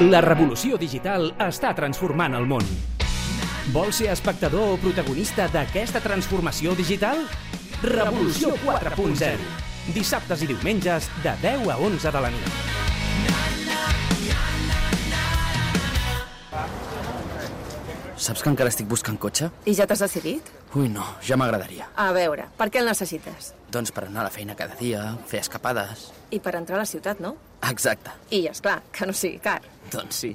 La revolució digital està transformant el món. Vols ser espectador o protagonista d'aquesta transformació digital? Revolució 4.0. Dissabtes i diumenges de 10 a 11 de la nit. Saps que encara estic buscant cotxe? I ja t'has decidit? Ui, no, ja m'agradaria. A veure, per què el necessites? Doncs per anar a la feina cada dia, fer escapades... I per entrar a la ciutat, no? Exacte. I, és clar que no sigui car. Doncs sí.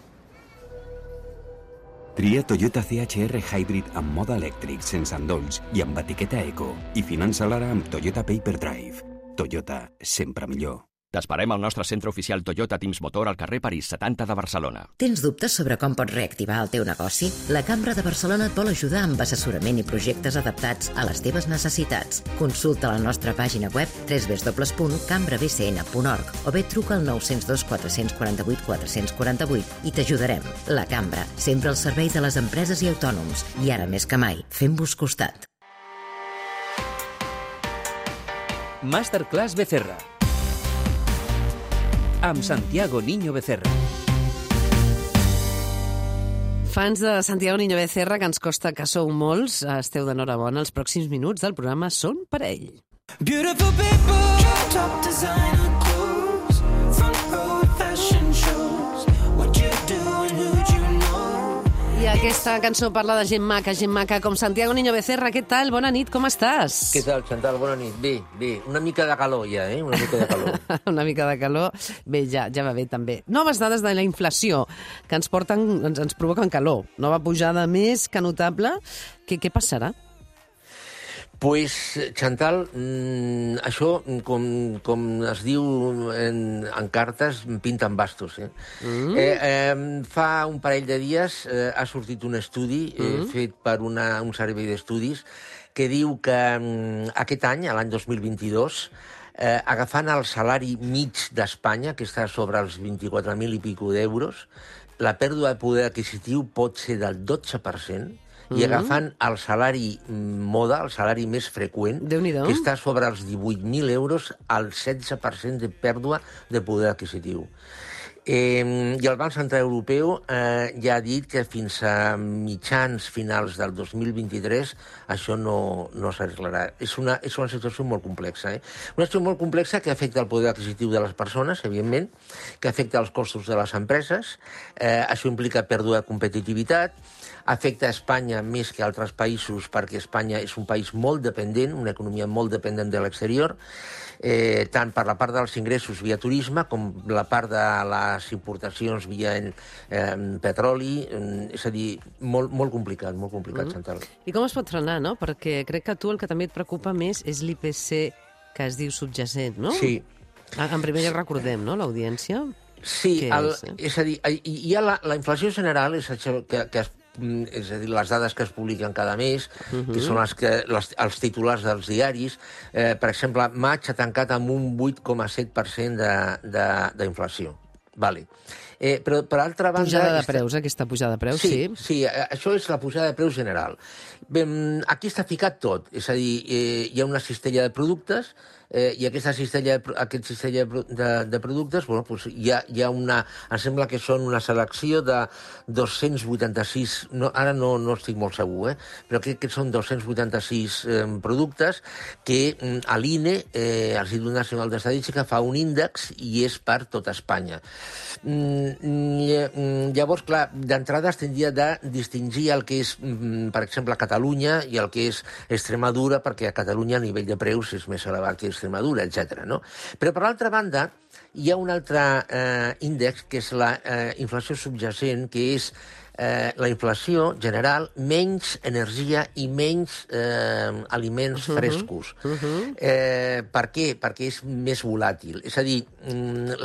Tria Toyota CHR Hybrid amb mode elèctric, sense endolls i amb etiqueta Eco. I finança ara amb Toyota Paper Drive. Toyota, sempre millor. T'esperem al nostre centre oficial Toyota Teams Motor al carrer París 70 de Barcelona. Tens dubtes sobre com pots reactivar el teu negoci? La Cambra de Barcelona et vol ajudar amb assessorament i projectes adaptats a les teves necessitats. Consulta la nostra pàgina web www.cambrabcn.org o bé truca al 902 448 448 i t'ajudarem. La Cambra, sempre al servei de les empreses i autònoms. I ara més que mai, fem-vos costat. Masterclass Becerra. Amb Santiago Niño Becerra. Fans de Santiago Niño Becerra, que ens costa que sou molts, esteu d'enhorabona. Els pròxims minuts del programa són per a ell. Beautiful people, top designer aquesta cançó parla de gent maca, gent maca com Santiago Niño Becerra. Què tal? Bona nit, com estàs? Què tal, Chantal? Bona nit. Bé, bé. Una mica de calor ja, eh? Una mica de calor. Una mica de calor. Bé, ja, ja va bé, també. Noves dades de la inflació que ens, porten, ens, ens provoquen calor. Nova pujada més que notable. Què, què passarà? Pues, Chantal, mm, això, com, com es diu en, en cartes, pinten bastos. Eh? Mm. Eh, eh, fa un parell de dies eh, ha sortit un estudi eh, mm. fet per una, un servei d'estudis que diu que mm, aquest any, l'any 2022, eh, agafant el salari mig d'Espanya, que està sobre els 24.000 i pico d'euros, la pèrdua de poder adquisitiu pot ser del 12%, i agafant el salari mm, moda, el salari més freqüent, que està sobre els 18.000 euros, al 16% de pèrdua de poder adquisitiu. Eh, I el Banc Central Europeu eh, ja ha dit que fins a mitjans finals del 2023 això no, no s'arreglarà. És, una, és una situació molt complexa. Eh? Una situació molt complexa que afecta el poder adquisitiu de les persones, evidentment, que afecta els costos de les empreses, eh, això implica pèrdua de competitivitat, afecta Espanya més que altres països perquè Espanya és un país molt dependent, una economia molt dependent de l'exterior, eh, tant per la part dels ingressos via turisme com la part de les importacions via eh, petroli, eh, és a dir, molt, molt complicat, molt complicat, mm. Chantal. I com es pot frenar, no? Perquè crec que tu el que també et preocupa més és l'IPC que es diu subjacent, no? Sí. En primer lloc recordem, no?, l'audiència. Sí, el, és, eh? és a dir, hi ha la, la inflació general, és això que, que es mm, és a dir, les dades que es publiquen cada mes, uh -huh. que són les que, les, els titulars dels diaris. Eh, per exemple, maig ha tancat amb un 8,7% d'inflació. Vale. Eh, però, per altra banda... Pujada de preus, aquesta pujada de preus, Sí, sí. sí, eh, això és la pujada de preus general. Bé, mm, aquí està ficat tot, és a dir, eh, hi ha una cistella de productes, eh, i aquesta cistella, aquest cistella de, de, productes, bueno, doncs hi, ha, hi ha una... Em sembla que són una selecció de 286... No, ara no, no estic molt segur, eh, però crec que són 286 eh, productes que mm, a l'INE, eh, l'Institut Nacional d'Estadística, fa un índex i és per tot Espanya. Mm, mm, llavors, clar, d'entrada es tindria de distingir el que és, mm, per exemple, Catalunya i el que és Extremadura, perquè a Catalunya el nivell de preus és més elevat que etc. No? Però, per l'altra banda, hi ha un altre eh, índex, que és la eh, inflació subjacent, que és eh, la inflació general, menys energia i menys eh, aliments uh -huh. frescos. Uh -huh. eh, per què? Perquè és més volàtil. És a dir, mm,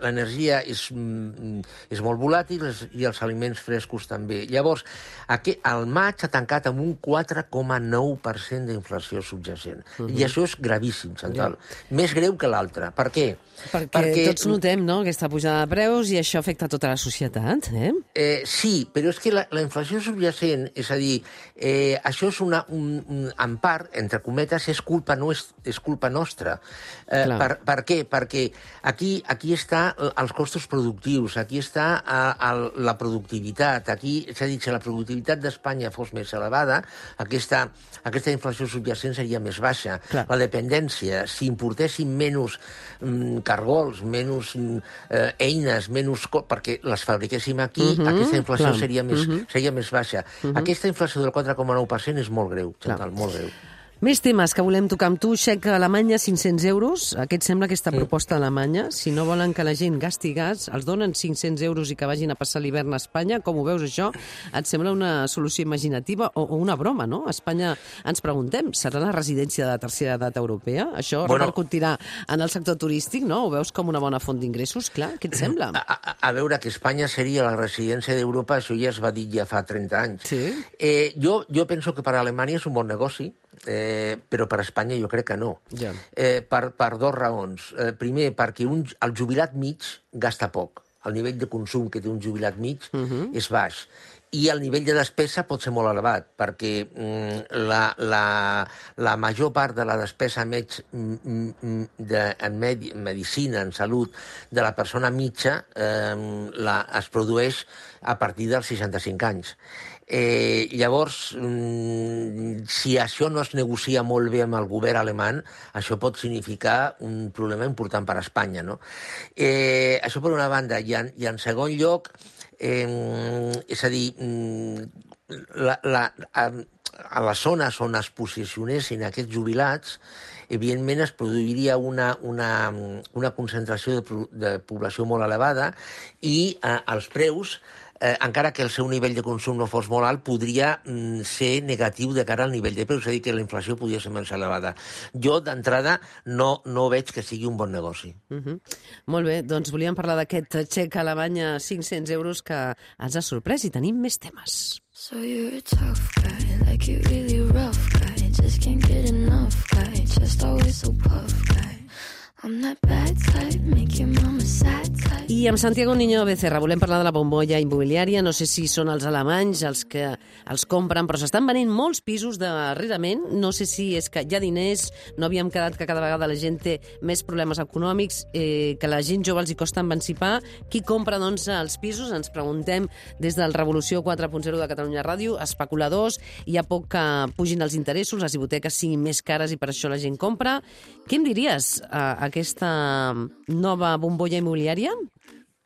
l'energia és, mm, és molt volàtil i els aliments frescos també. Llavors, aquest, el maig ha tancat amb un 4,9% d'inflació subjacent. Uh -huh. I això és gravíssim, Chantal. Més greu que l'altre. Per què? Per què? perquè tots notem no, aquesta pujada de preus i això afecta tota la societat. Eh? Eh, sí, però és que la, la inflació subjacent, és a dir, eh, això és una, un, un, en part, entre cometes, és culpa, no és, és culpa nostra. Eh, Clar. per, per què? Perquè aquí, aquí està els costos productius, aquí està eh, el, la productivitat, aquí, és a dir, si la productivitat d'Espanya fos més elevada, aquesta, aquesta inflació subjacent seria més baixa. Clar. La dependència, si importéssim menys mm, cargols, menys mm, eh, eines, menys... perquè les fabriquéssim aquí, Mhm, aquesta inflació clar. Seria més, Mhm. seria més baixa. Aquesta inflació del 4,9% és molt greu, Chantal, molt greu. Més temes que volem tocar amb tu. Xec a Alemanya, 500 euros. Aquest sembla aquesta proposta d'Alemanya. Si no volen que la gent gasti gas, els donen 500 euros i que vagin a passar l'hivern a Espanya. Com ho veus, això? Et sembla una solució imaginativa o, o una broma, no? A Espanya ens preguntem, serà la residència de la tercera edat europea? Això Bueno. repercutirà en el sector turístic, no? Ho veus com una bona font d'ingressos? Clar, què et sembla? A, a, a veure, que Espanya seria la residència d'Europa, això ja es va dir ja fa 30 anys. Sí. Eh, jo, jo penso que per a Alemanya és un bon negoci, eh, però per Espanya jo crec que no. Ja. Eh, per, per dos raons. Eh, primer, perquè un, el jubilat mig gasta poc. El nivell de consum que té un jubilat mig uh -huh. és baix. I el nivell de despesa pot ser molt elevat, perquè mm, la, la, la major part de la despesa mm, de, en medi, medicina, en salut, de la persona mitja eh, la, es produeix a partir dels 65 anys. Eh, llavors, mm, si això no es negocia molt bé amb el govern alemany, això pot significar un problema important per a Espanya. No? Eh, això per una banda. I en, i en segon lloc, eh, és a dir, mm, la, la, a, a les zones on es posicionessin aquests jubilats, evidentment es produiria una, una, una concentració de, de població molt elevada i eh, els preus eh, encara que el seu nivell de consum no fos molt alt, podria mm, ser negatiu de cara al nivell de preus, és a dir, que la inflació podria ser més elevada. Jo, d'entrada, no, no veig que sigui un bon negoci. Uh -huh. Molt bé, doncs volíem parlar d'aquest xec a Alemanya 500 euros que ens ha sorprès i tenim més temes. So you're a tough guy, like you really rough guy. Just can't get enough guy, just always so puff guy. I'm that bad type, make your mama sad. Amb Santiago Niño Becerra volem parlar de la bombolla immobiliària. No sé si són els alemanys els que els compren, però s'estan venent molts pisos darrerament. No sé si és que hi ha diners, no havíem quedat que cada vegada la gent té més problemes econòmics, eh, que la gent jove els hi costa emancipar. Qui compra, doncs, els pisos? Ens preguntem des del Revolució 4.0 de Catalunya Ràdio, especuladors, hi ha poc que pugin els interessos, les hipoteques siguin més cares i per això la gent compra. Què em diries a aquesta nova bombolla immobiliària?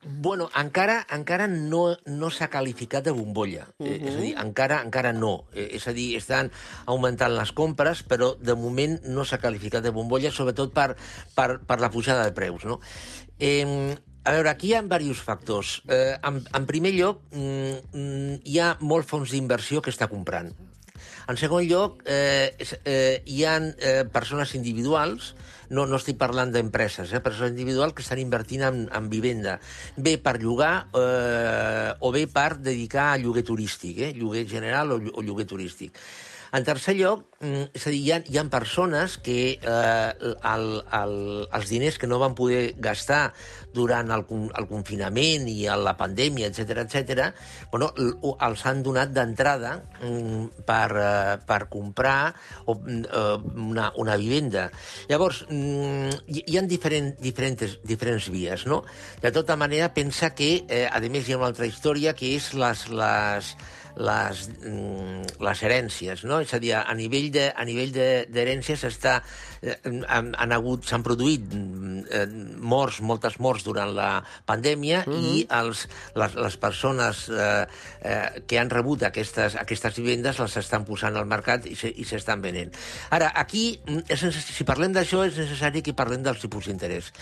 Bueno, encara, encara no, no s'ha qualificat de bombolla. Uh -huh. És a dir, encara, encara no. Eh, És a dir, estan augmentant les compres, però de moment no s'ha qualificat de bombolla, sobretot per, per, per la pujada de preus. No? Eh, a veure, aquí hi ha diversos factors. Eh, en, en primer lloc, mm, mm, hi ha molt fons d'inversió que està comprant. En segon lloc, eh, eh, hi ha eh, persones individuals, no, no estic parlant d'empreses, eh, persones individuals que estan invertint en, en vivenda, bé per llogar eh, o bé per dedicar a lloguer turístic, eh, lloguer general o, o lloguer turístic. En tercer lloc, mm, és a dir, hi ha, hi ha persones que eh, el, el, els diners que no van poder gastar durant el, el confinament i la pandèmia, etc etc, bueno, els han donat d'entrada mm, per, eh, per comprar mm, eh, una, una vivenda. Llavors, hi ha diferent, diferents, diferents vies, no? De tota manera, pensa que, eh, a més, hi ha una altra història, que és les, les, les, mm, les herències, no? És a dir, a nivell de, a nivell de- d'herències està, eh, han, han hagut, s'han produït mm, eh, morts, moltes morts durant la pandèmia mm -hmm. i els, les, les persones eh, eh, que han rebut aquestes, aquestes vivendes les estan posant al mercat i se- s'estan venent. Ara, aquí, mm, és si parlem d'això, és necessari que parlem dels tipus d'interès.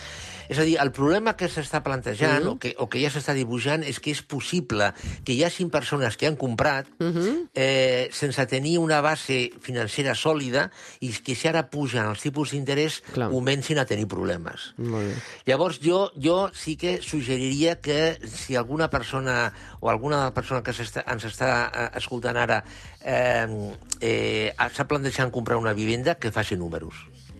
És a dir, el problema que s'està plantejant Mhm. mm. o, que, o que ja s'està dibuixant és que és possible que hi hagi persones que han comprat Mhm. eh, sense tenir una base financera sòlida i que si ara pugen els tipus d'interès comencin a tenir problemes. Molt bé. Llavors, jo, jo sí que suggeriria que si alguna persona o alguna persona que s'està- ens està eh, escoltant ara eh, eh, s'ha plantejat comprar una vivenda, que faci números.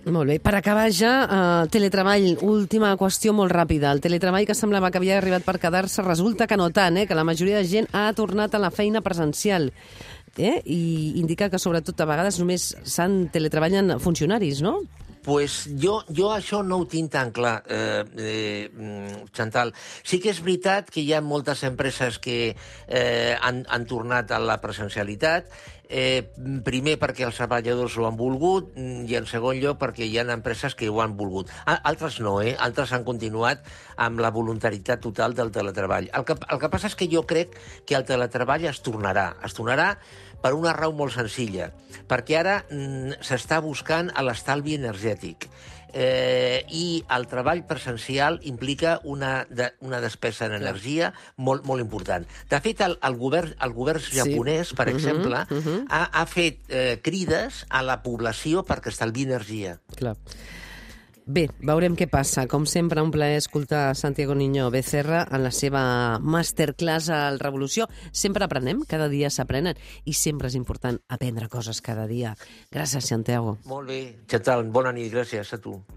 Molt bé. Per acabar ja, uh, teletreball, última qüestió molt ràpida. El teletreball que semblava que havia arribat per quedar-se, resulta que no tant, eh? que la majoria de gent ha tornat a la feina presencial. Eh? I indica que, sobretot, a vegades només s'han teletreballen funcionaris, no? pues jo, jo això no ho tinc tan clar, eh, eh, Chantal. Sí que és veritat que hi ha moltes empreses que eh, han, han tornat a la presencialitat, eh, primer perquè els treballadors ho han volgut mm, i en segon lloc perquè hi ha empreses que ho han volgut. Altres no, eh? Altres han continuat amb la voluntaritat total del teletreball. El que, el que passa és que jo crec que el teletreball es tornarà. Es tornarà per una raó molt senzilla, perquè ara mm, s'està buscant l'estalvi energètic. Eh, I el treball presencial implica una, de, una despesa en energia molt, molt important. De fet, el, el, govern, el govern Sí. japonès, per Mhm, exemple, mhm. ha, ha fet eh, crides a la població perquè estalvi energia. Clar. Bé, veurem què passa. Com sempre, un plaer escoltar Santiago Niño Becerra en la seva masterclass al Revolució. Sempre aprenem, cada dia s'aprenen, i sempre és important aprendre coses cada dia. Gràcies, Santiago. Molt bé. Chantal, bona nit, gràcies a tu.